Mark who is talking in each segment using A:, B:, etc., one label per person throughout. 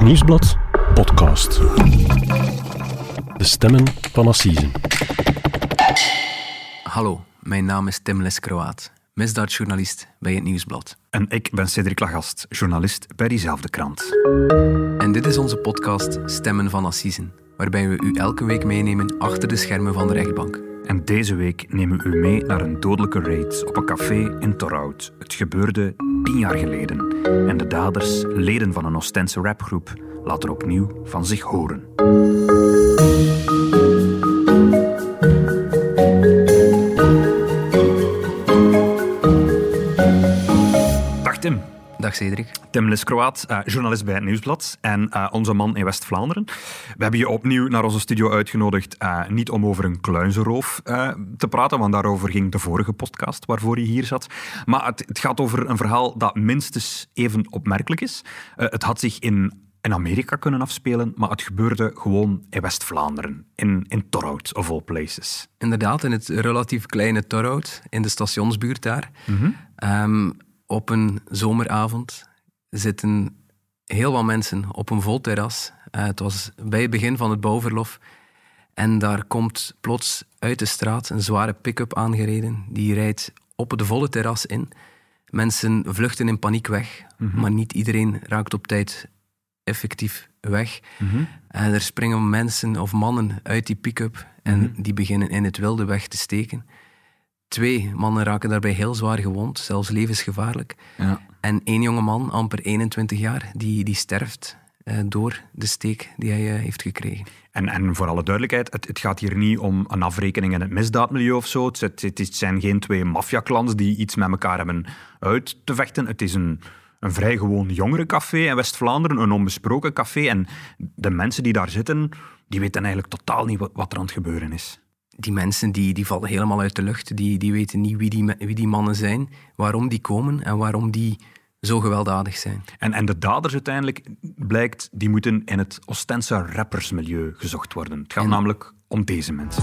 A: Het Nieuwsblad podcast. De stemmen van Assisen.
B: Hallo, mijn naam is Tim Leskroaat, misdaadjournalist bij Het Nieuwsblad.
C: En ik ben Cedric Lagast, journalist bij diezelfde krant.
B: En dit is onze podcast Stemmen van Assisen, waarbij we u elke week meenemen achter de schermen van de rechtbank.
C: En deze week nemen we u mee naar een dodelijke raid op een café in Torhout. Het gebeurde tien jaar geleden. En de daders, leden van een Oostense rapgroep, laten opnieuw van zich horen. Dag Tim.
B: Dag Cedric.
C: Tim Liskroaat, uh, journalist bij het Nieuwsblad en uh, onze man in West-Vlaanderen. We hebben je opnieuw naar onze studio uitgenodigd, uh, niet om over een kluizenroof te praten, want daarover ging de vorige podcast waarvoor je hier zat. Maar het, het gaat over een verhaal dat minstens even opmerkelijk is. het had zich in in Amerika kunnen afspelen, maar het gebeurde gewoon in West-Vlaanderen, in, in Torhout, of all places.
B: Inderdaad, in het relatief kleine Torhout, in de stationsbuurt daar. Mm -hmm. Op een zomeravond zitten heel wat mensen op een vol terras. Uh, het was bij het begin van het bouwverlof. En daar komt plots uit de straat een zware pick-up aangereden. Die rijdt op het volle terras in. Mensen vluchten in paniek weg, mm -hmm. maar niet iedereen raakt op tijd effectief weg. Mm -hmm. En er springen mensen of mannen uit die pick-up en mm -hmm. die beginnen in het wilde weg te steken. Twee mannen raken daarbij heel zwaar gewond, zelfs levensgevaarlijk. Ja. En één jonge man, amper 21 jaar, die, die sterft uh, door de steek die hij uh, heeft gekregen.
C: En, en voor alle duidelijkheid, het, het, gaat hier niet om een afrekening in het misdaadmilieu of zo. Het, het, het zijn geen twee maffiaklans die iets met elkaar hebben uit te vechten. Het is een, een vrij gewoon jongerencafé in West-Vlaanderen, een onbesproken café. En de mensen die daar zitten, die weten eigenlijk totaal niet wat, wat er aan het gebeuren is
B: die mensen die, die vallen helemaal uit de lucht. Die, die weten niet wie die, wie die mannen zijn, waarom die komen en waarom die zo gewelddadig zijn.
C: En, en de daders uiteindelijk, blijkt, die moeten in het Ostense rappersmilieu gezocht worden. Het gaat en... namelijk om deze mensen.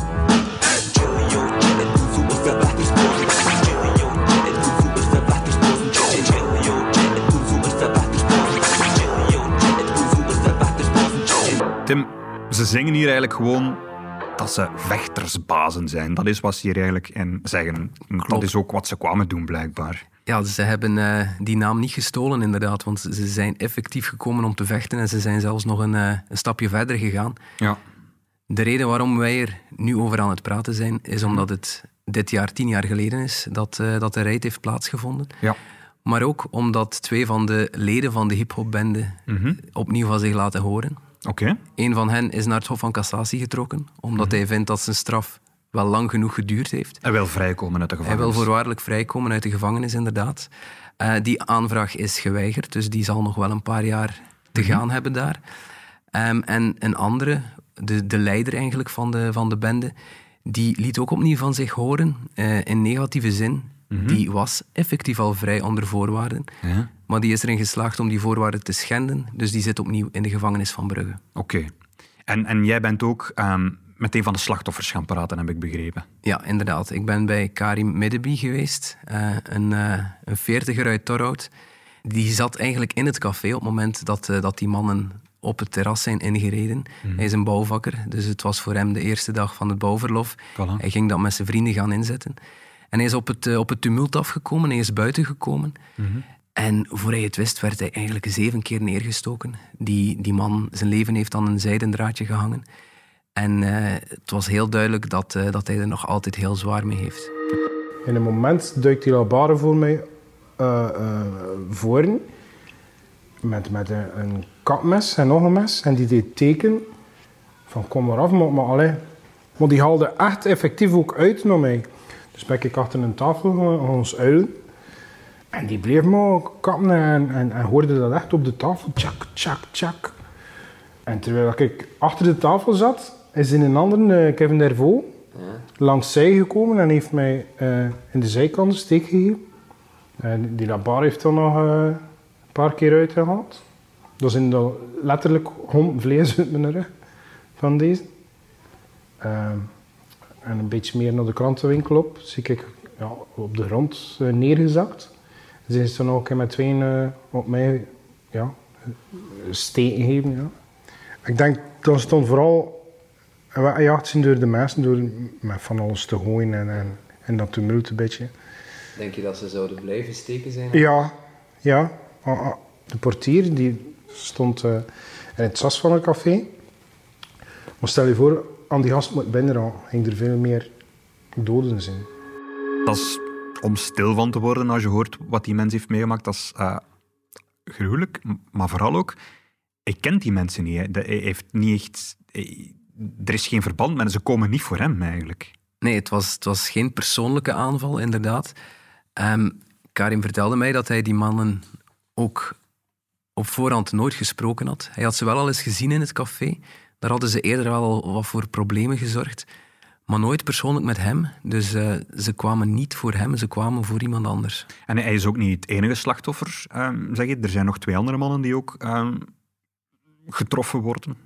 C: Tim, ze zingen hier eigenlijk gewoon dat ze vechtersbazen zijn. Dat is wat ze hier eigenlijk in zeggen. Klopt. Dat is ook wat ze kwamen doen, blijkbaar.
B: Ja, ze hebben uh, die naam niet gestolen, inderdaad. Want ze zijn effectief gekomen om te vechten en ze zijn zelfs nog een, uh, een stapje verder gegaan. Ja. De reden waarom wij er nu over aan het praten zijn, is omdat het dit jaar tien jaar geleden is dat, uh, dat de rijd heeft plaatsgevonden. Ja. Maar ook omdat twee van de leden van de hip-hopbende mm -hmm. opnieuw van zich laten horen.
C: Okay.
B: Een van hen is naar het Hof van Cassatie getrokken, omdat mm -hmm. hij vindt dat zijn straf wel lang genoeg geduurd heeft.
C: Hij wil vrijkomen uit de gevangenis.
B: Hij wil voorwaardelijk vrijkomen uit de gevangenis, inderdaad. Uh, die aanvraag is geweigerd, dus die zal nog wel een paar jaar te mm -hmm. gaan hebben daar. Um, en een andere, de, de leider eigenlijk van de, van de bende, die liet ook opnieuw van zich horen, uh, in negatieve zin. Mm -hmm. Die was effectief al vrij onder voorwaarden. Ja. Maar die is erin geslaagd om die voorwaarden te schenden. Dus die zit opnieuw in de gevangenis van Brugge.
C: Oké. Okay. En, en jij bent ook um, met een van de slachtoffers gaan praten, heb ik begrepen.
B: Ja, inderdaad. Ik ben bij Karim Middeby geweest. Uh, een, uh, een veertiger uit Torhout. Die zat eigenlijk in het café op het moment dat, uh, dat die mannen op het terras zijn ingereden. Mm. Hij is een bouwvakker, dus het was voor hem de eerste dag van het bouwverlof. Voilà. Hij ging dat met zijn vrienden gaan inzetten. En hij is op het, op het tumult afgekomen, hij is buiten gekomen. Mm -hmm. En voor hij het wist, werd hij eigenlijk zeven keer neergestoken. Die, die man, zijn leven heeft aan een zijden draadje gehangen. En uh, het was heel duidelijk dat, uh, dat hij er nog altijd heel zwaar mee heeft.
D: In een moment duikt die labare voor mij uh, voor. Met, met een, kapmes en nog een mes. En die deed teken van kom maar af, maar, maar, allee. maar die haalde echt effectief ook uit naar mij. Dus ben ik achter een tafel ons uilen. En die bleef me kappen en, en, en, hoorde dat echt op de tafel. Tjak, tjak, tjak. En terwijl ik achter de tafel zat, is in een andere, uh, Kevin Dervaux, ja. langs zij gekomen en heeft mij uh, in de zijkant een steek gegeven. En die labar heeft dan nog uh, een paar keer uitgehaald. Dat is in letterlijk vlees uit mijn rug van deze. en een beetje meer naar de krantenwinkel op, zie ik ja, op de grond neergezakt. Ze is dan ook met twee uh, op mij ja, steken geven. Ja. Ik denk dat stond vooral jacht zien door de mensen, door met van alles te gooien en, en, en dat tumult een beetje.
B: Denk je dat ze zouden blijven steken zijn?
D: Ja, ja. Ah, ah, De portier die stond uh, in het sas van het café. Maar stel je voor, aan die gast moet binnen al, ging er veel meer doden zijn.
C: Dat is om stil van te worden als je hoort wat die mens heeft meegemaakt. Dat is uh, gruwelijk, maar vooral ook, ik ken die mensen niet. Hij heeft niet. Er is geen verband met ze komen niet voor hem eigenlijk.
B: Nee, het was, het was geen persoonlijke aanval, inderdaad. Um, Karim vertelde mij dat hij die mannen ook op voorhand nooit gesproken had. Hij had ze wel al eens gezien in het café. Daar hadden ze eerder wel wat voor problemen gezorgd. Maar nooit persoonlijk met hem. Dus uh, ze kwamen niet voor hem, ze kwamen voor iemand anders.
C: En hij is ook niet het enige slachtoffer, um, zeg je. Er zijn nog twee andere mannen die ook um, getroffen worden.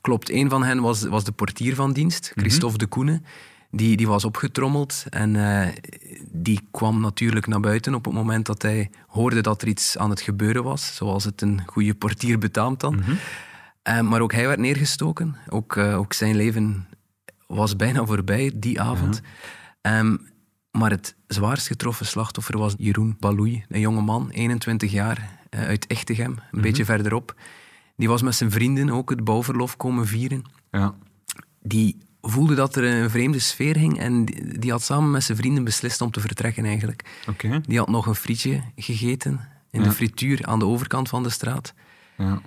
B: Klopt, een van hen was, was de portier van dienst, mhm. Christophe de Koene. Die, die was opgetrommeld en uh, die kwam natuurlijk naar buiten op het moment dat hij hoorde dat er iets aan het gebeuren was, zoals het een goede portier betaamt dan. Mm uh, maar ook hij werd neergestoken. Ook, ook zijn leven was bijna voorbij die avond. Um, maar het zwaarst getroffen slachtoffer was Jeroen Baloui, een jonge man, 21 jaar, uit Echtegem, een mm beetje verderop. Die was met zijn vrienden ook het bouwverlof komen vieren. Ja. Die voelde dat er een vreemde sfeer hing en die, had samen met zijn vrienden beslist om te vertrekken eigenlijk. Okay. Die had nog een frietje gegeten in de frituur aan de overkant van de straat. Ja.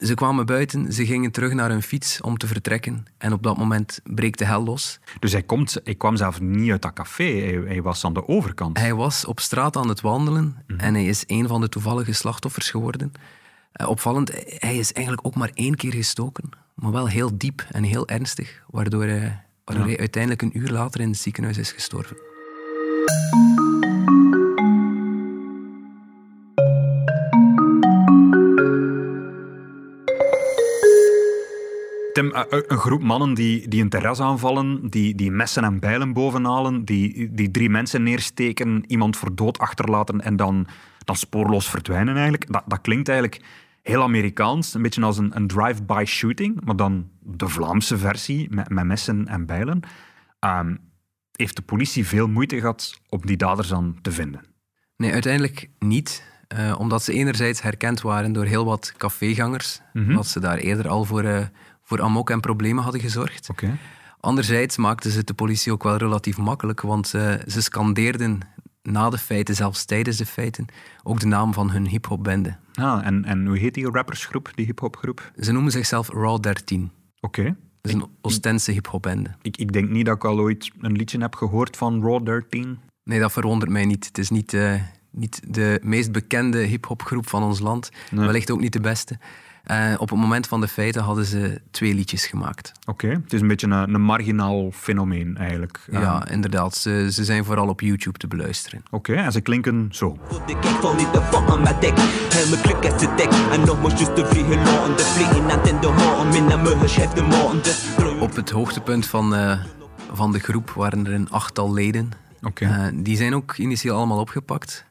B: Ze kwamen buiten, ze gingen terug naar hun fiets om te vertrekken en op dat moment breekt de hel los.
C: Dus hij, komt, hij kwam zelf niet uit dat café, hij, hij was aan de overkant?
B: Hij was op straat aan het wandelen mhm. en hij is een van de toevallige slachtoffers geworden. Uh, opvallend, hij is eigenlijk ook maar één keer gestoken, maar wel heel diep en heel ernstig, waardoor, hij, waardoor hij uiteindelijk een uur later in het ziekenhuis is gestorven.
C: Tim, eh, eh, een groep mannen die, die een terras aanvallen, die, die messen en bijlen bovenhalen, die, die drie mensen neersteken, iemand voor dood achterlaten en dan, dan spoorloos verdwijnen eigenlijk. Dat, dat klinkt eigenlijk heel Amerikaans, een beetje als een, een drive-by shooting, maar dan de Vlaamse versie met, met messen en bijlen. Um, heeft de politie veel moeite gehad om die daders dan te vinden?
B: Nee, uiteindelijk niet. Uh, omdat ze enerzijds herkend waren door heel wat cafégangers, mm omdat ze daar eerder al voor, uh, voor amok en problemen hadden gezorgd. Okay. Anderzijds maakten ze de politie ook wel relatief makkelijk, want uh, ze scandeerden na de feiten, zelfs tijdens de feiten, ook de naam van hun hip-hopbende.
C: Ah, en, en hoe heet die rappersgroep, die hip-hopgroep?
B: Ze noemen zichzelf Raw 13.
C: Oké.
B: Dat is een Oostense hip-hopbende.
C: Ik, ik denk niet dat ik al ooit een liedje heb gehoord van Raw 13.
B: Nee, dat verwondert mij niet. Het is niet, uh, niet de meest bekende hip-hopgroep van ons land. Nee. Wellicht ook niet de beste. Uh, op het moment van de feiten hadden ze twee liedjes gemaakt.
C: Oké, het is een beetje een, een marginaal fenomeen eigenlijk.
B: Ja, um. inderdaad. Ze, ze, zijn vooral op YouTube te beluisteren.
C: Op en ze klinken zo.
B: Op het hoogtepunt van, uh, van de groep waren er een achttal leden. Oké. Uh, die zijn ook initieel allemaal opgepakt.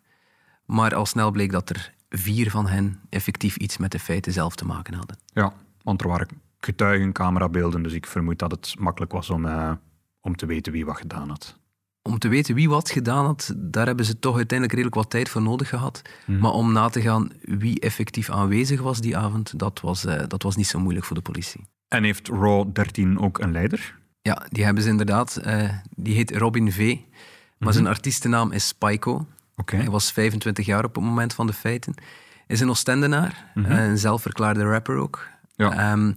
B: Maar al snel bleek dat er vier van hen effectief iets met de feiten zelf te maken hadden.
C: Ja, want er waren getuigen, camerabeelden, dus ik vermoed dat het makkelijk was om, uh, om te weten wie wat gedaan had.
B: Om te weten wie wat gedaan had, daar hebben ze toch uiteindelijk redelijk wat tijd voor nodig gehad. Mhm. Maar om na te gaan wie effectief aanwezig was die avond, dat was, uh, dat was niet zo moeilijk voor de politie.
C: En heeft Raw 13 ook een leider?
B: Ja, die hebben ze inderdaad. Uh, die heet Robin V. Maar mhm. zijn artiestennaam is Spyco. Hij was 25 jaar op het moment van de feiten. Is een Oostendenaar, mm een zelfverklaarde rapper ook. Ja. Ehm,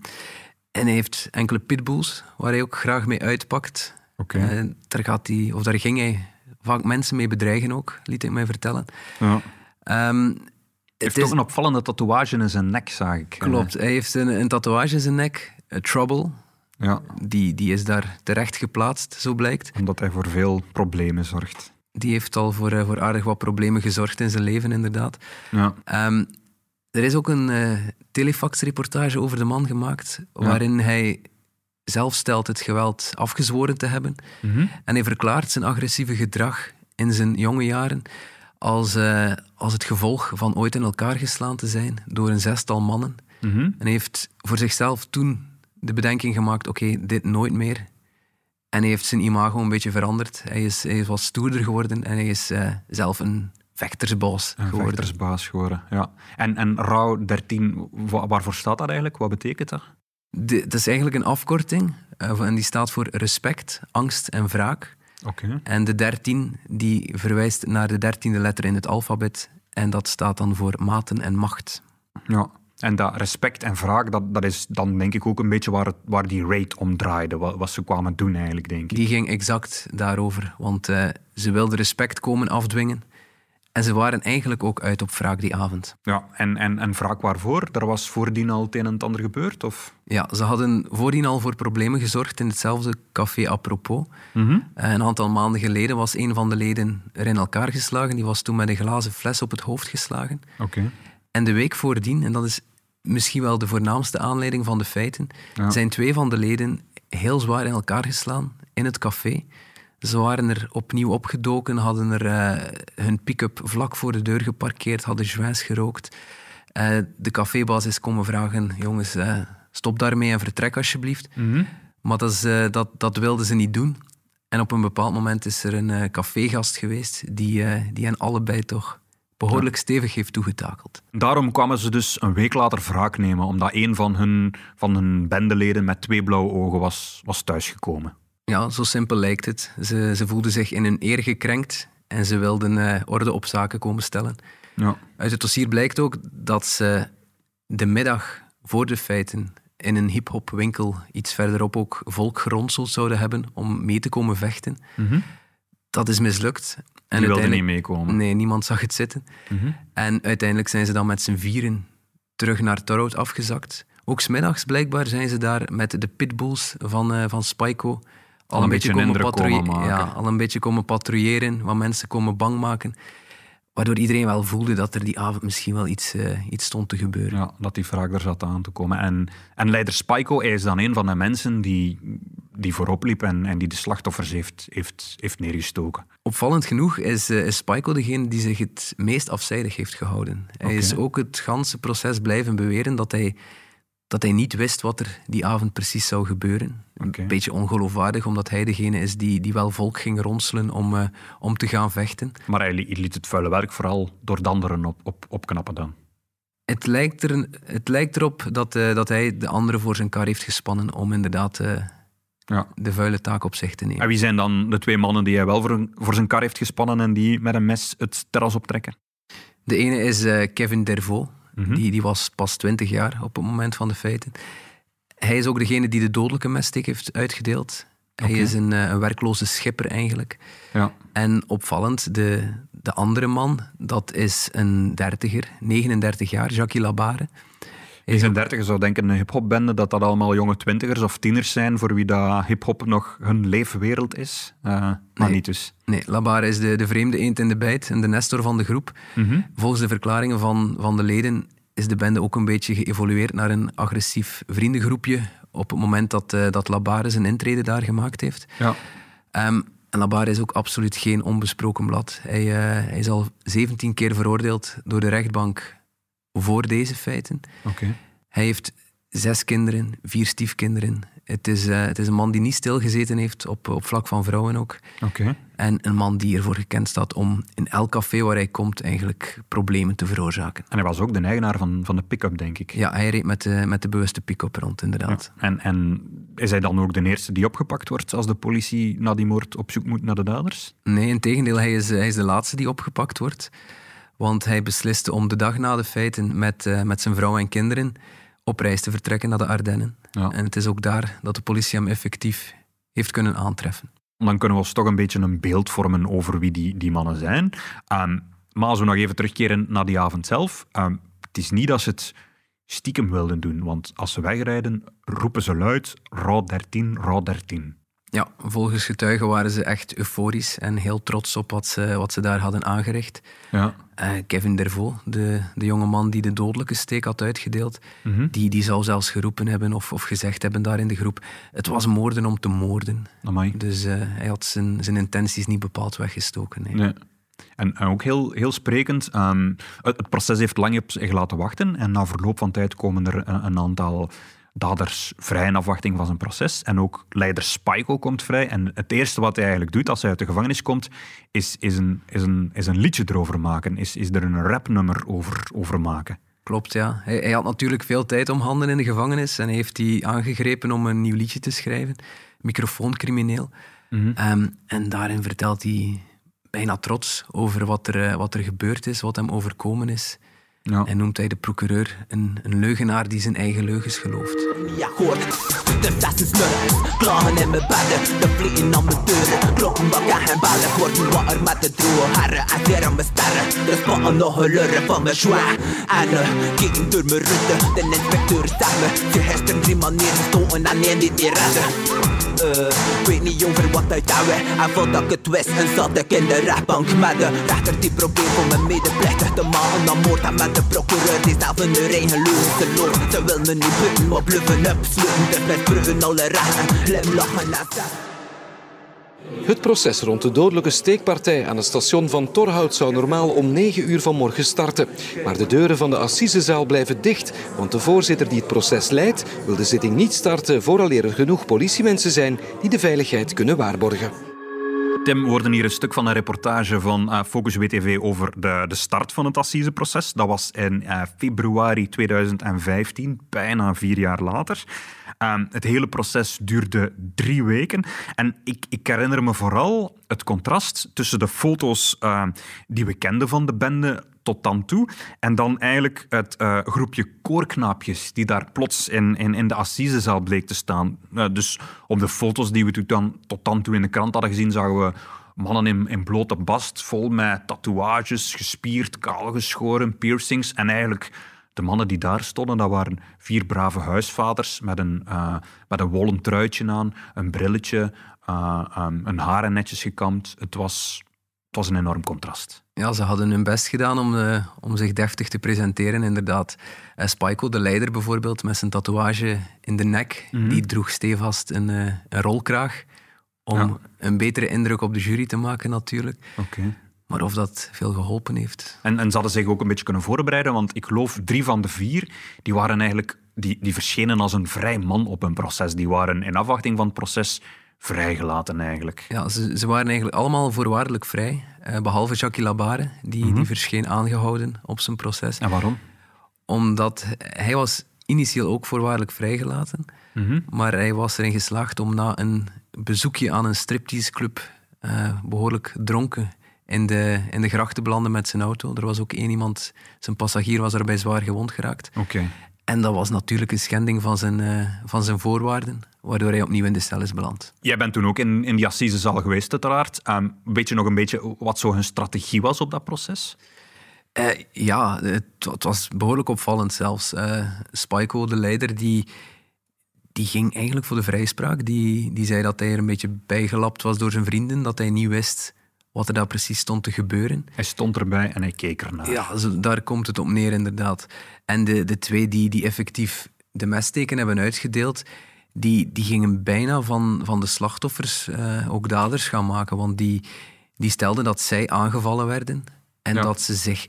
B: en hij heeft enkele pitbulls waar hij ook graag mee uitpakt. Okay. Uh, daar, gaat hij, of daar ging hij vaak mensen mee bedreigen ook, liet ik mij vertellen. Ja.
C: Um, hij heeft toch een opvallende tatoeage in zijn nek, zag ik.
B: Klopt, hij heeft een, een tatoeage in zijn nek, Trouble. Ja. Die, die is daar terecht geplaatst, zo blijkt.
C: Omdat hij voor veel problemen zorgt
B: die heeft al voor, eh, voor aardig wat problemen gezorgd in zijn leven, inderdaad. Ja. Um, er is ook een uh, telefax-reportage over de man gemaakt, waarin hij zelf stelt het geweld afgezworen te hebben. Mm -hmm. En hij verklaart zijn agressieve gedrag in zijn jonge jaren als, eh, als het gevolg van ooit in elkaar geslaan te zijn door een zestal mannen.
C: Mhm.
B: En hij heeft voor zichzelf toen de bedenking gemaakt, oké, dit nooit meer. En hij heeft zijn imago een beetje veranderd. Hij is, hij is wat stoerder geworden en hij is eh, zelf een vechtersbaas
C: Een
B: geworden.
C: vechtersbaas geworden, ja. En, en rouw 13, wa- waarvoor staat dat eigenlijk? Wat betekent dat?
B: De- Het is eigenlijk een afkorting eh, en die staat voor respect, angst en wraak.
C: Oké.
B: En de 13 die verwijst naar de dertiende letter in het alfabet en dat staat dan voor maten en macht.
C: Ja. En dat respect en wraak, dat, dat is dan denk ik ook een beetje waar, het, waar die raid om draaide. Wat, wat ze kwamen doen eigenlijk, denk ik.
B: Die ging exact daarover, want eh, ze wilden respect komen afdwingen. En ze waren eigenlijk ook uit op wraak die avond.
C: Ja, en, en, en wraak waarvoor? Er was voordien al het een en het ander gebeurd? Of?
B: Ja, ze hadden voordien al voor problemen gezorgd in hetzelfde café apropos. Eh, een aantal maanden geleden was een van de leden er in elkaar geslagen. Die was toen met een glazen fles op het hoofd geslagen.
C: Oké.
B: En de week voordien, en dat is misschien wel de voornaamste aanleiding van de feiten,
C: Ja.
B: zijn twee van de leden heel zwaar in elkaar geslaan in het café. Ze waren er opnieuw opgedoken, hadden er eh, hun pick-up vlak voor de deur geparkeerd, hadden joints gerookt. Eh, de cafébaas is komen vragen, jongens, eh, stop daarmee en vertrek alsjeblieft.
C: Mhm.
B: Maar dat, is, dat, dat wilden ze niet doen. En op een bepaald moment is er een cafégast geweest die, die hen allebei toch behoorlijk stevig heeft toegetakeld.
C: Daarom kwamen ze dus een week later wraak nemen, omdat een van hun, van hun bendeleden met twee blauwe ogen was, was thuisgekomen.
B: Ja, zo simpel lijkt het. Ze, ze voelden zich in hun eer gekrenkt en ze wilden eh, orde op zaken komen stellen.
C: Ja.
B: Uit het dossier blijkt ook dat ze de middag voor de feiten in een hip-hop winkel iets verderop ook volk geronseld zouden hebben om mee te komen vechten.
C: Mhm.
B: Dat is mislukt. En
C: Die wilden niet meekomen.
B: Nee, niemand zag het zitten.
C: Mhm.
B: En uiteindelijk zijn ze dan met z'n vieren terug naar Torhout afgezakt. Ook smiddags blijkbaar zijn ze daar met de pitbulls van, eh, van Spyco al,
C: een beetje
B: komen
C: indruk komen
B: patrouille-
C: maken.
B: Ja, al een beetje komen patrouilleren, wat mensen komen bang maken. Waardoor iedereen wel voelde dat er die avond misschien wel iets, eh, iets stond te gebeuren.
C: Ja, dat die wraak er zat aan te komen. En, en leider Spyco is dan een van de mensen die, die voorop liep en, en die de slachtoffers heeft, heeft, heeft neergestoken.
B: Opvallend genoeg is, eh, is Spyco degene die zich het meest afzijdig heeft gehouden. Hij is ook het ganse proces blijven beweren dat hij, dat hij niet wist wat er die avond precies zou gebeuren. Een beetje ongeloofwaardig, omdat hij degene is die, die wel volk ging ronselen om, eh, om te gaan vechten.
C: Maar hij li- liet het vuile werk vooral door de anderen op, op, opknappen dan.
B: Het lijkt, er, het lijkt erop dat, eh, dat hij de anderen voor zijn kar heeft gespannen om inderdaad eh,
C: Ja.
B: de vuile taak op zich te nemen.
C: En wie zijn dan de twee mannen die hij wel voor, voor zijn kar heeft gespannen en die met een mes het terras optrekken?
B: De ene is Kevin Dervaux.
C: Mhm.
B: Die, die was pas 20 jaar op het moment van de feiten. Hij is ook degene die de dodelijke messteek heeft uitgedeeld. Hij is een, eh, een werkloze schipper eigenlijk.
C: Ja.
B: En opvallend, de, de andere man, dat is een dertiger, 39 jaar, Jacques Labare. Is
C: zijn dertiger zou denken een hip-hopbende dat dat allemaal jonge twintigers of tieners zijn voor wie dat hip-hop nog hun leefwereld is. Eh, maar niet dus.
B: Nee, Labare is de, de vreemde eend in de bijt en de nestor van de groep.
C: Mhm.
B: Volgens de verklaringen van, van de leden is de bende ook een beetje geëvolueerd naar een agressief vriendengroepje op het moment dat, eh, dat Labare zijn intrede daar gemaakt heeft.
C: Ja.
B: Ehm, en Labare is ook absoluut geen onbesproken blad. Hij, eh, hij is al 17 keer veroordeeld door de rechtbank voor deze feiten. Hij heeft zes kinderen, vier stiefkinderen. Het is, eh, het is een man die niet stilgezeten heeft op, op vlak van vrouwen ook. En een man die ervoor gekend staat om in elk café waar hij komt eigenlijk problemen te veroorzaken.
C: En hij was ook de eigenaar van, van de pick-up, denk ik.
B: Ja, hij reed met de, met de bewuste pick-up rond, inderdaad.
C: En, en is hij dan ook de eerste die opgepakt wordt als de politie na die moord op zoek moet naar de daders?
B: Nee, in tegendeel, hij is, hij is de laatste die opgepakt wordt. Want hij besliste om de dag na de feiten met, eh, met zijn vrouw en kinderen op reis te vertrekken naar de Ardennen.
C: Ja.
B: En het is ook daar dat de politie hem effectief heeft kunnen aantreffen.
C: Dan kunnen we ons toch een beetje een beeld vormen over wie die, die mannen zijn. Ehm, maar als we nog even terugkeren naar die avond zelf. ehm, het is niet dat ze het stiekem wilden doen. Want als ze wegrijden, roepen ze luid, Rauw 13, Rauw 13.
B: Ja, volgens getuigen waren ze echt euforisch en heel trots op wat ze, wat ze daar hadden aangericht.
C: Ja.
B: Eh, Kevin Dervaux, de, de jonge man die de dodelijke steek had uitgedeeld,
C: Mhm.
B: die, die zou zelfs geroepen hebben of, of gezegd hebben daar in de groep: het was moorden om te moorden.
C: Amai.
B: Dus eh, hij had zijn, zijn intenties niet bepaald weggestoken. nee.
C: Nee. En, en ook heel, heel sprekend, ehm, het, het proces heeft lang op zich laten wachten en na verloop van tijd komen er een, een aantal daders vrij in afwachting van zijn proces. En ook leider Spyko komt vrij. En het eerste wat hij eigenlijk doet als hij uit de gevangenis komt, is, is, een, is, een, is een liedje erover maken. Is, is er een rapnummer over, over maken.
B: Klopt, ja. Hij, hij had natuurlijk veel tijd om handen in de gevangenis en heeft die aangegrepen om een nieuw liedje te schrijven. Microfooncrimineel. Ehm, en daarin vertelt hij bijna trots over wat er, eh, wat er gebeurd is, wat hem overkomen is.
C: Ja.
B: En noemt hij de procureur een, een leugenaar die zijn eigen leugens gelooft.
E: Ja, hoor. De flessen snurren, klagen in mijn bedden De vliegen aan mijn deuren, kloppen bakken en bellen Word nu wakker met de droge herren En weer aan mijn sterren Er spatten nog een lurren van mijn zwaar. En uh, kijken door mijn rutte. De inspecteur me Ze er drie manieren. Gestoten en één die die redden uh, weet niet over wat hij douwen En voordat ik het wist, en zat ik in de rechtbank Met de rechter die probeert voor mijn medeplichtig te maken Dan moord en met de procureur die zelf in de leugens gelooft Ze wil me niet buiten, maar bluffen opsluiten Dus met bruggen alle rechten, glimlachen en zeggen
F: Het proces rond de dodelijke steekpartij aan het station van Torhout zou normaal om 9 uur vanmorgen starten. Maar de deuren van de assisezaal blijven dicht, want de voorzitter die het proces leidt wil de zitting niet starten vooraleer er genoeg politiemensen zijn die de veiligheid kunnen waarborgen.
C: Tim, we hoorden hier een stuk van een reportage van eh, Focus WTV over de, de start van het assiseproces. Dat was in eh, februari 2015, bijna vier jaar later. Ehm, het hele proces duurde drie weken. En ik, ik herinner me vooral het contrast tussen de foto's ehm, die we kenden van de bende tot dan toe. En dan eigenlijk het eh, groepje koorknaapjes die daar plots in, in, in de assisezaal bleek te staan. Eh, dus op de foto's die we tot dan, tot dan toe in de krant hadden gezien, zagen we mannen in, in blote bast, vol met tatoeages, gespierd, kaalgeschoren, piercings. En eigenlijk de mannen die daar stonden, dat waren vier brave huisvaders met een, eh, met een wollen truitje aan, een brilletje, um, hun haren netjes gekamd. Het was, het was een enorm contrast.
B: Ja, ze hadden hun best gedaan om, uh, om zich deftig te presenteren, inderdaad. Uh, Spyko, de leider bijvoorbeeld, met zijn tatoeage in de nek, mm -hmm. die droeg stevast een, uh, een rolkraag om ja. een betere indruk op de jury te maken natuurlijk.
C: Okay.
B: Maar of dat veel geholpen heeft.
C: En, en ze hadden zich ook een beetje kunnen voorbereiden, want ik geloof drie van de vier, die waren eigenlijk, die, die verschenen als een vrij man op een proces. Die waren in afwachting van het proces vrijgelaten eigenlijk.
B: Ja, ze, ze waren eigenlijk allemaal voorwaardelijk vrij, uh, behalve Jackie Labare, die,
C: Mhm.
B: mm -hmm. die verscheen aangehouden op zijn proces.
C: En waarom?
B: Omdat hij was initieel ook voorwaardelijk vrijgelaten,
C: Mhm.
B: mm -hmm. maar hij was erin geslaagd om na een bezoekje aan een stripteaseclub uh, behoorlijk dronken in de, in de gracht te belanden met zijn auto. Er was ook één iemand, zijn passagier was daarbij zwaar gewond geraakt.
C: Okay.
B: En dat was natuurlijk een schending van zijn, uh, van zijn voorwaarden, waardoor hij opnieuw in de cel is beland.
C: Jij bent toen ook in, in die assisezaal geweest, uiteraard. Um, weet je nog een beetje wat zo hun strategie was op dat proces?
B: Uh, ja, het, het, was behoorlijk opvallend zelfs. Uh, Spyko, de leider, die, die ging eigenlijk voor de vrijspraak. Die, die zei dat hij er een beetje bijgelapt was door zijn vrienden, dat hij niet wist wat er daar precies stond te gebeuren.
C: Hij stond erbij en hij keek ernaar.
B: Ja, daar komt het op neer, inderdaad. En de, de twee die, die effectief de messteken hebben uitgedeeld, die, die gingen bijna van, van de slachtoffers uh, ook daders gaan maken. Want die, die stelden dat zij aangevallen werden en ja. dat ze zich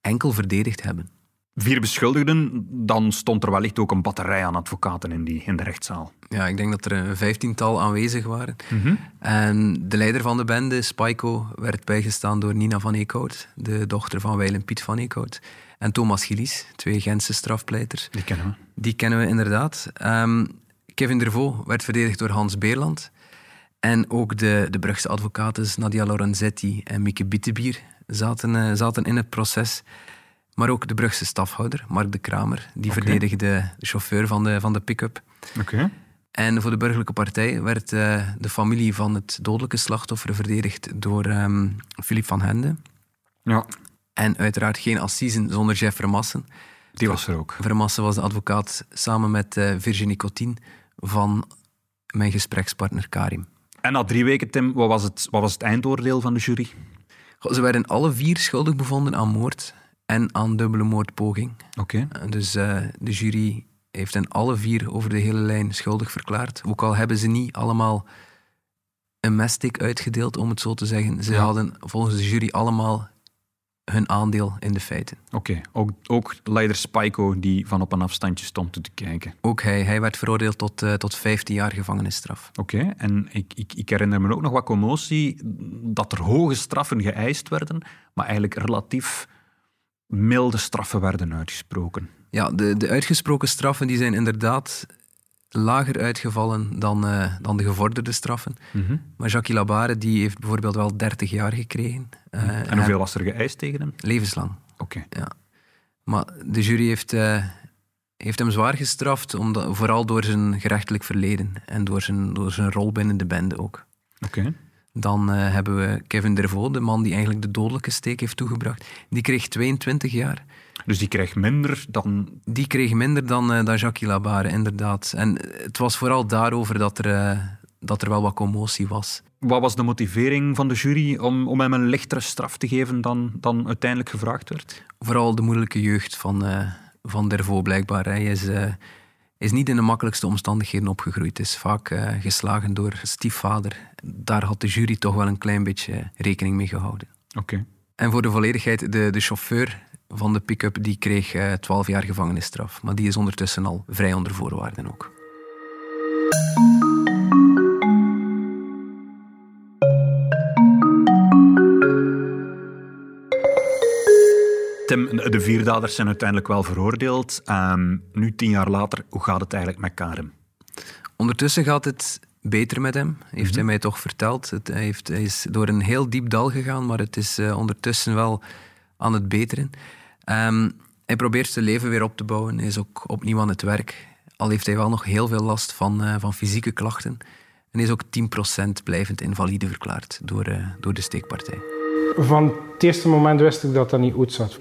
B: enkel verdedigd hebben.
C: Vier beschuldigden, dan stond er wellicht ook een batterij aan advocaten in, die, in de rechtszaal.
B: Ja, ik denk dat er een vijftiental aanwezig waren.
C: Mhm.
B: Mm -hmm. En de leider van de bende, Spyko, werd bijgestaan door Nina van Eekhout, de dochter van Weilen Piet van Eekhout. En Thomas Gillies, twee Gentse strafpleiters.
C: Die kennen we.
B: Die kennen we inderdaad. Um, Kevin Dervaux werd verdedigd door Hans Beerland. En ook de, de Brugse advocaten Nadia Lorenzetti en Mieke Bittebier zaten, uh, zaten in het proces. Maar ook de Brugse stafhouder, Mark de Kramer, die okay. verdedigde de chauffeur van de, van de pick-up.
C: Okay.
B: En voor de burgerlijke partij werd uh, de familie van het dodelijke slachtoffer verdedigd door um, Philippe van Hende.
C: Ja.
B: En uiteraard geen assisen zonder Jeff Vermassen.
C: Die was er ook.
B: Vermassen was de advocaat samen met uh, Virginie Cotin van mijn gesprekspartner Karim.
C: En na drie weken, Tim, wat was het, wat was het eindoordeel van de jury?
B: Goh, ze werden alle vier schuldig bevonden aan moord en aan dubbele moordpoging.
C: Oké.
B: Okay. Dus uh, de jury heeft hen alle vier over de hele lijn schuldig verklaard. Ook al hebben ze niet allemaal een mestik uitgedeeld, om het zo te zeggen. Ze hadden volgens de jury allemaal hun aandeel in de feiten.
C: Oké, ook, ook leider Spyco die van op een afstandje stond te kijken.
B: Ook hij, hij werd veroordeeld tot, uh, tot 15 jaar gevangenisstraf.
C: Oké, en ik, ik, ik, herinner me ook nog wat commotie dat er hoge straffen geëist werden, maar eigenlijk relatief milde straffen werden uitgesproken.
B: Ja, de, de uitgesproken straffen die zijn inderdaad lager uitgevallen dan, uh, dan de gevorderde straffen. Mm -hmm. Maar Jacques Labare die heeft bijvoorbeeld wel 30 jaar gekregen.
C: Uh, en hoeveel was er geëist tegen hem?
B: Levenslang.
C: Oké.
B: Okay. Ja. Maar de jury heeft, uh, heeft hem zwaar gestraft, omdat, vooral door zijn gerechtelijk verleden en door zijn, door zijn rol binnen de bende ook.
C: Oké. Okay.
B: Dan hebben we Kevin Dervaux, de man die eigenlijk de dodelijke steek heeft toegebracht. Die kreeg 22 jaar.
C: Dus die kreeg minder dan...
B: Die kreeg minder dan, uh, dan Jacques Labare, inderdaad. En het was vooral daarover dat er, uh, dat er wel wat commotie was.
C: Wat was de motivering van de jury om, om hem een lichtere straf te geven dan, dan uiteindelijk gevraagd werd?
B: Vooral de moeilijke jeugd van, uh, van Dervaux, blijkbaar. Hij is, is niet in de makkelijkste omstandigheden opgegroeid. Is vaak geslagen door stiefvader. Daar had de jury toch wel een klein beetje rekening mee gehouden.
C: Oké. Okay.
B: En voor de volledigheid, de, de chauffeur van de pick-up die kreeg uh, 12 jaar gevangenisstraf. Maar die is ondertussen al vrij onder voorwaarden ook.
C: Tim, de vier daders zijn uiteindelijk wel veroordeeld. Um, nu, tien jaar later, hoe gaat het eigenlijk met Karim?
B: Ondertussen gaat het beter met hem, heeft mm -hmm. hij mij toch verteld. Het, hij, heeft, hij, is door een heel diep dal gegaan, maar het is uh, ondertussen wel aan het beteren. Um, hij probeert zijn leven weer op te bouwen. Is ook opnieuw aan het werk. Al heeft hij wel nog heel veel last van, uh, van fysieke klachten. En is ook 10% blijvend invalide verklaard door, uh, door de steekpartij.
D: Van het eerste moment wist ik dat dat niet goed zat.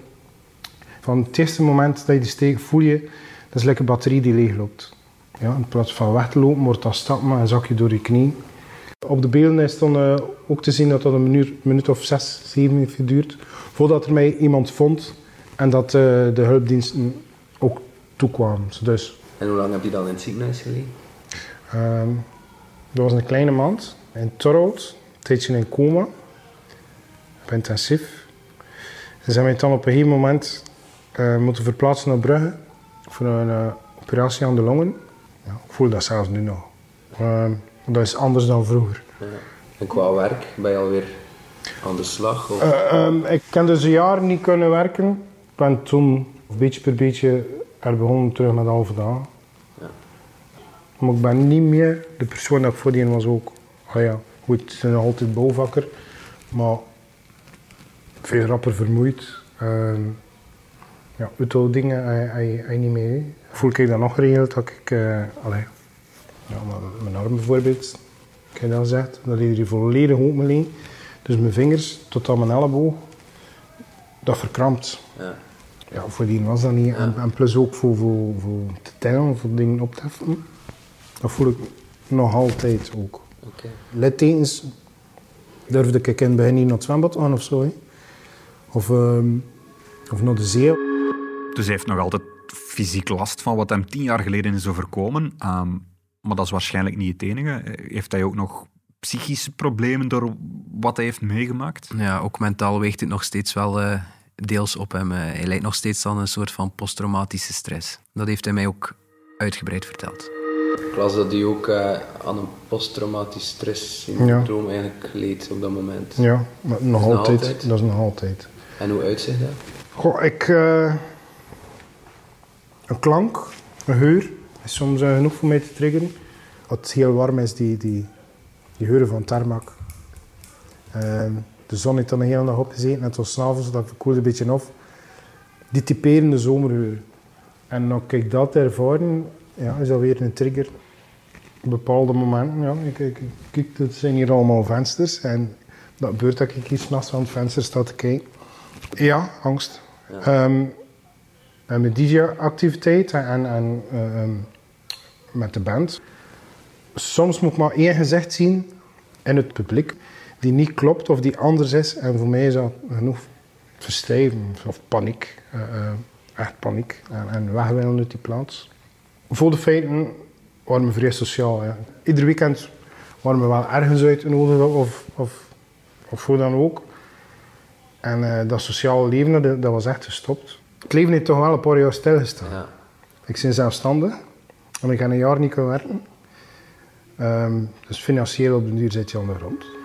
D: Van het eerste moment dat je die steek voel je, dat is lekker een batterie die leegloopt. Ja, in plaats van weg te lopen, wordt dat stappen en zak je door je knie. Op de beelden is dan uh, ook te zien dat dat een minuut, minuut of zes, zeven heeft geduurd voordat er mij iemand vond en dat uh, de hulpdiensten ook toekwamen. Dus,
B: en hoe lang heb je dan in het ziekenhuis gelegen?
D: Um, dat was een kleine maand in Torhout, een tijdje in coma, op intensief. Ze zijn mij dan op een gegeven moment uh, moeten verplaatsen naar Brugge voor een uh, operatie aan de longen. Ja, ik voel dat zelfs nu nog. Uh, dat is anders dan vroeger.
B: Ja. En qua werk ben je alweer aan de slag? Of?
D: Um, ik heb dus een jaar niet kunnen werken. Ik ben toen beetje per beetje er begonnen terug met halve dagen.
B: Ja.
D: Maar ik ben niet meer de persoon dat ik voordien was ook. Ah ja, goed, ik ben altijd bouwvakker, maar veel rapper vermoeid. Uh, ja, auto dingen hij niet meer. Voel ik dat nog geregeld dat ik, uh, allee, ja, mijn arm bijvoorbeeld, heb dat gezegd, dat hij volledig open. Dus mijn vingers tot aan mijn elleboog, dat verkrampt.
B: Ja.
D: Ja, voordien was dat niet. Ja. En, en, plus ook voor, voor, voor te tellen, voor dingen op te heffen. Dat voel ik nog altijd ook.
B: Okay.
D: Littekens durfde ik in het begin niet naar het zwembad aan of zo. Hè. Of, um, of naar de zee.
C: Dus hij heeft nog altijd fysiek last van wat hem tien jaar geleden is overkomen. Um, maar dat is waarschijnlijk niet het enige. Heeft hij ook nog psychische problemen door wat hij heeft meegemaakt?
B: Ja, ook mentaal weegt het nog steeds wel uh, deels op hem. Uh, hij lijdt nog steeds aan een soort van posttraumatische stress. Dat heeft hij mij ook uitgebreid verteld. Ik las dat hij ook uh, aan een posttraumatisch stresssyndroom ja. eigenlijk leed op dat moment.
D: Ja, maar nog dat altijd, altijd. Dat is nog altijd.
B: En hoe uitzicht dat?
D: Goh, ik... een klank, een geur, is soms genoeg voor mij te triggeren. Als het heel warm is, die, die, die geuren van tarmac. Uh, de zon heeft dan een hele dag opgezeten, net als s'avonds, dat koelde een beetje af. Die typerende. En dan ik dat ervaren, ja, is dat weer een trigger. Op bepaalde momenten, ja, ik, kijk, het zijn hier allemaal vensters. En dat gebeurt dat ik iets naast aan het venster sta te kijken. Ja, angst. Ja. Um, en met DJ-activiteit en, en uh, um, met de band. Soms moet ik maar één gezicht zien in het publiek die niet klopt of die anders is. En voor mij is dat genoeg verstijven of paniek. Uh, uh, echt paniek. En, en weg willen uit die plaats. Voor de feiten waren we vrij sociaal. Ja. Ieder weekend waren we wel ergens uitgenodigd of, of, of hoe dan ook. En eh, dat sociale leven, dat, dat was echt gestopt. Het leven heeft toch wel een paar jaar stilgestaan.
B: Ja.
D: Ik ben zelfstandig en ik heb een jaar niet kunnen werken. Ehm, dus financieel op de duur zit je aan de grond.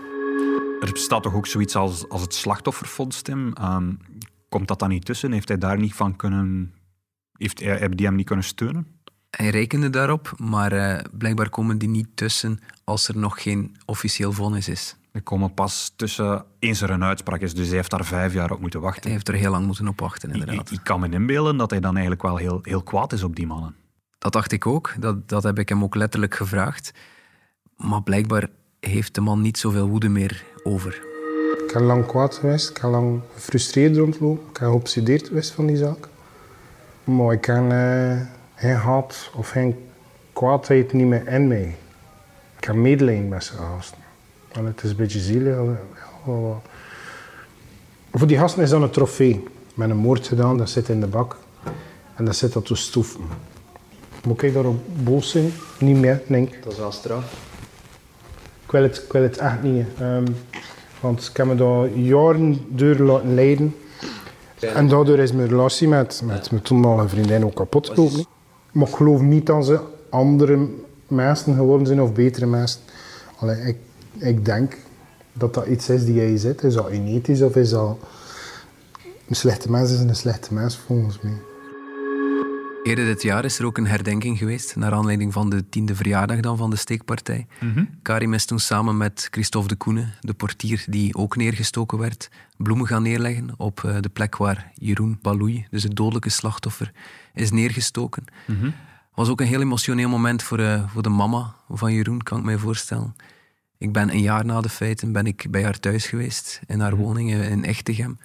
C: Er bestaat toch ook zoiets als, als het slachtofferfonds, Tim? Ehm, komt dat dan niet tussen? Heeft hij daar niet van kunnen... Heeft, hij- hebben die hem niet kunnen steunen?
B: Hij rekende daarop, maar eh, blijkbaar komen die niet tussen als er nog geen officieel vonnis is.
C: Die komen pas tussen eens er een uitspraak is. Dus hij heeft daar vijf jaar op moeten wachten.
B: Hij heeft er heel lang moeten op wachten,
C: Ik, ik,
B: inderdaad.
C: ik kan me inbeelden dat hij dan eigenlijk wel heel, heel kwaad is op die mannen.
B: Dat dacht ik ook. Dat, dat heb ik hem ook letterlijk gevraagd. Maar blijkbaar heeft de man niet zoveel woede meer over.
D: Ik heb lang kwaad geweest, ik heb lang gefrustreerd rondlopen, ik heb geobsedeerd geweest van die zaak. Maar ik heb eh, geen haat of geen kwaadheid niet meer in mij. Ik heb medelijden met zijn gasten. En het is een beetje zielig. Voor die gasten is dat een trofee. Met een moord gedaan, dat zit in de bak. En dat zit dat te stoeven. Moet ik daarop boos zijn? Niet meer, denk ik.
B: Dat is wel straf.
D: Ik wil het, ik wil het echt niet. ehm, want ik heb me daar jaren door laten leiden. En daardoor is mijn relatie met, met mijn toenmalige vriendin ook kapot gelopen. Maar ik geloof niet dat ze andere mensen geworden zijn of betere mensen. Allee, ik, ik denk dat dat iets is die jij zit. Is dat genetisch of is dat... Een slechte mens is een slechte mens volgens mij.
B: Eerder dit jaar is er ook een herdenking geweest, naar aanleiding van de tiende verjaardag dan van de steekpartij. Karim is toen samen met Christophe de Koenen, de portier die ook neergestoken werd, bloemen gaan neerleggen op eh, de plek waar Jeroen Balouy, dus het dodelijke slachtoffer, is neergestoken. Het was ook een heel emotioneel moment voor, eh, voor de mama van Jeroen, kan ik mij voorstellen. Ik ben een jaar na de feiten ben ik bij haar thuis geweest, in haar woning eh, in Echtegem.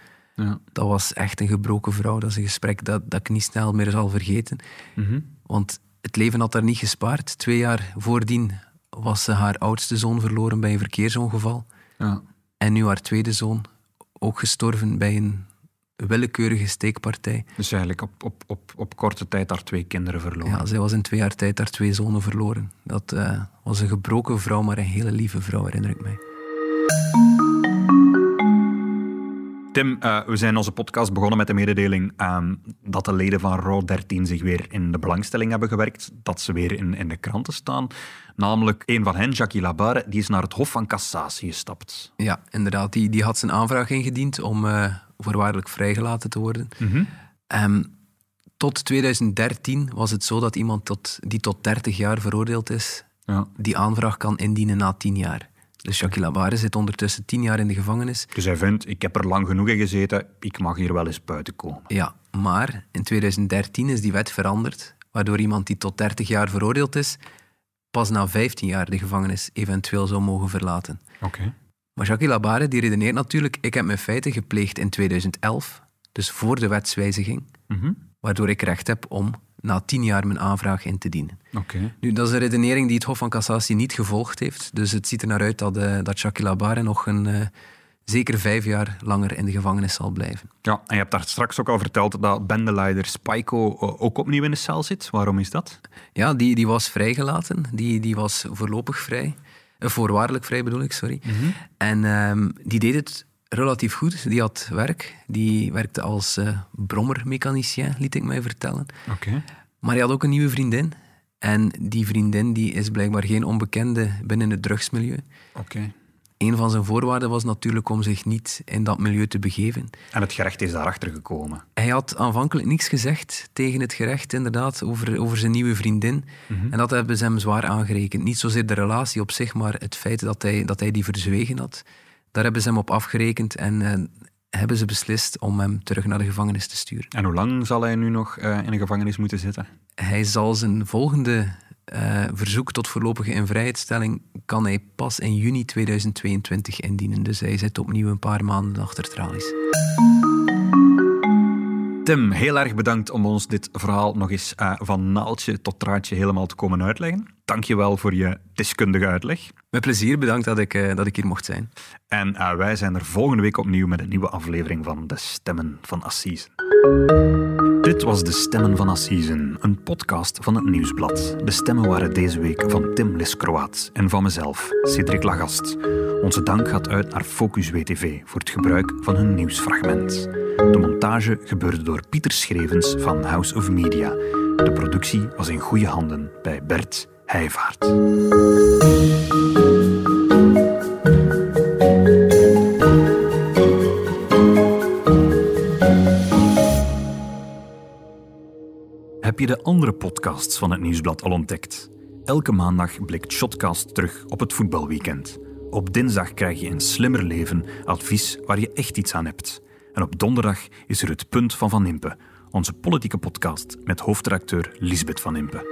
C: Ja.
B: Dat was echt een gebroken vrouw. Dat is een gesprek dat, dat ik niet snel meer zal vergeten. Want het leven had haar niet gespaard. Twee jaar voordien was ze haar oudste zoon verloren bij een verkeersongeval.
C: Ja.
B: En nu haar tweede zoon ook gestorven bij een willekeurige steekpartij.
C: Dus eigenlijk op, op, op, op korte tijd daar twee kinderen verloren.
B: Ja, zij was in twee jaar tijd haar twee zonen verloren. Dat eh, was een gebroken vrouw, maar een hele lieve vrouw, herinner ik mij.
C: Tim, eh, we zijn onze podcast begonnen met de mededeling ehm, dat de leden van RAW 13 zich weer in de belangstelling hebben gewerkt, dat ze weer in, in de kranten staan. Namelijk een van hen, Jackie Labarre, die is naar het Hof van Cassatie gestapt.
B: Ja, inderdaad. Die, die had zijn aanvraag ingediend om eh, voorwaardelijk vrijgelaten te worden. Ehm, tot 2013 was het zo dat iemand tot, die tot 30 jaar veroordeeld is,
C: Ja.
B: die aanvraag kan indienen na 10 jaar. Dus Labare zit ondertussen 10 jaar in de gevangenis.
C: Dus hij vindt, ik heb er lang genoeg in gezeten, ik mag hier wel eens buiten komen.
B: Ja, maar in 2013 is die wet veranderd, waardoor iemand die tot 30 jaar veroordeeld is, pas na 15 jaar de gevangenis eventueel zou mogen verlaten.
C: Oké.
B: Maar Jackie Labare die redeneert natuurlijk, ik heb mijn feiten gepleegd in 2011, dus voor de wetswijziging, waardoor ik recht heb om na 10 jaar mijn aanvraag in te dienen.
C: Oké.
B: Nu, dat is een redenering die het Hof van Cassatie niet gevolgd heeft, dus het ziet er naar uit dat, eh, dat Labare nog een, eh, zeker vijf jaar langer in de gevangenis zal blijven.
C: Ja, en je hebt daar straks ook al verteld dat bendeleider Spyco eh, ook opnieuw in de cel zit. Waarom is dat?
B: Ja, die, die was vrijgelaten. Die, die was voorlopig vrij. Voorwaardelijk vrij bedoel ik, sorry. En ehm, die deed het relatief goed. Die had werk. Die werkte als eh brommermechanicien, liet ik mij vertellen.
C: Oké.
B: Maar hij had ook een nieuwe vriendin. En die vriendin die is blijkbaar geen onbekende binnen het drugsmilieu.
C: Oké.
B: Een van zijn voorwaarden was natuurlijk om zich niet in dat milieu te begeven.
C: En het gerecht is daarachter gekomen.
B: Hij had aanvankelijk niks gezegd tegen het gerecht, inderdaad, over, over zijn nieuwe vriendin. En dat hebben ze hem zwaar aangerekend. Niet zozeer de relatie op zich, maar het feit dat hij, dat hij die verzwegen had. Daar hebben ze hem op afgerekend en eh, hebben ze beslist om hem terug naar de gevangenis te sturen.
C: En hoe lang zal hij nu nog eh, in de gevangenis moeten zitten?
B: Hij zal zijn volgende eh, verzoek tot voorlopige invrijheidstelling kan hij pas in juni 2022 indienen. Dus hij zit opnieuw een paar maanden achter tralies.
C: Tim, heel erg bedankt om ons dit verhaal nog eens eh, van naaltje tot draadje helemaal te komen uitleggen. Dank je wel voor je deskundige uitleg.
B: Met plezier, bedankt dat ik, eh, dat ik hier mocht zijn.
C: En eh, wij zijn er volgende week opnieuw met een nieuwe aflevering van De Stemmen van Assise. Dit was De Stemmen van Assisen, een podcast van het Nieuwsblad. De stemmen waren deze week van Tim Liskroaat en van mezelf, Cedric Lagast. Onze dank gaat uit naar Focus WTV voor het gebruik van hun nieuwsfragment. De montage gebeurde door Pieter Schrevens van House of Media. De productie was in goede handen bij Bert Heijvaart. Heb je de andere podcasts van het Nieuwsblad al ontdekt? Elke maandag blikt Shotcast terug op het voetbalweekend. Op dinsdag krijg je een slimmer leven advies waar je echt iets aan hebt. En op donderdag is er het Punt van Van Impe, onze politieke podcast met hoofdredacteur Lisbeth Van Impe.